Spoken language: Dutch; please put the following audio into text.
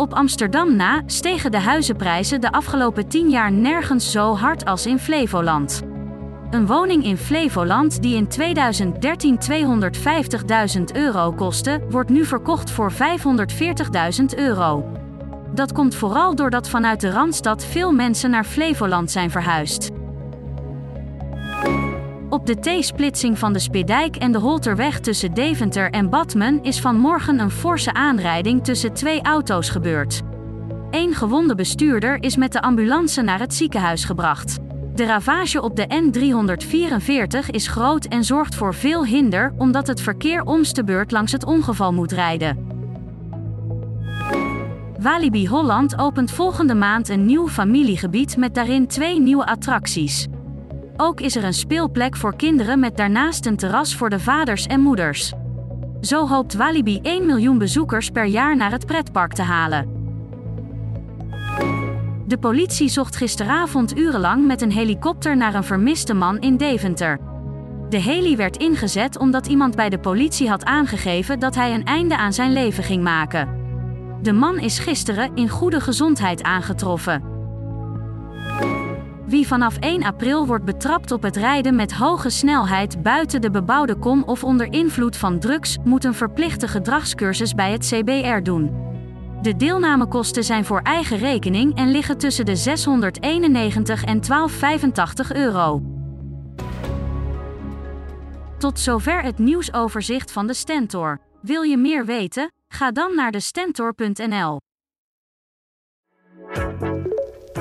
Op Amsterdam na stegen de huizenprijzen de afgelopen 10 jaar nergens zo hard als in Flevoland. Een woning in Flevoland die in 2013 250.000 euro kostte, wordt nu verkocht voor 540.000 euro. Dat komt vooral doordat vanuit de Randstad veel mensen naar Flevoland zijn verhuisd. Op de T-splitsing van de Spidijk en de Holterweg tussen Deventer en Badmen is vanmorgen een forse aanrijding tussen twee auto's gebeurd. Eén gewonde bestuurder is met de ambulance naar het ziekenhuis gebracht. De ravage op de N344 is groot en zorgt voor veel hinder omdat het verkeer omstebeurt langs het ongeval moet rijden. Walibi Holland opent volgende maand een nieuw familiegebied met daarin twee nieuwe attracties. Ook is er een speelplek voor kinderen met daarnaast een terras voor de vaders en moeders. Zo hoopt Walibi 1 miljoen bezoekers per jaar naar het pretpark te halen. De politie zocht gisteravond urenlang met een helikopter naar een vermiste man in Deventer. De heli werd ingezet omdat iemand bij de politie had aangegeven dat hij een einde aan zijn leven ging maken. De man is gisteren in goede gezondheid aangetroffen. Wie vanaf 1 april wordt betrapt op het rijden met hoge snelheid buiten de bebouwde kom of onder invloed van drugs, moet een verplichte gedragscursus bij het CBR doen. De deelnamekosten zijn voor eigen rekening en liggen tussen de 691 en 1285 euro. Tot zover het nieuwsoverzicht van de Stentor. Wil je meer weten? Ga dan naar de stentor.nl.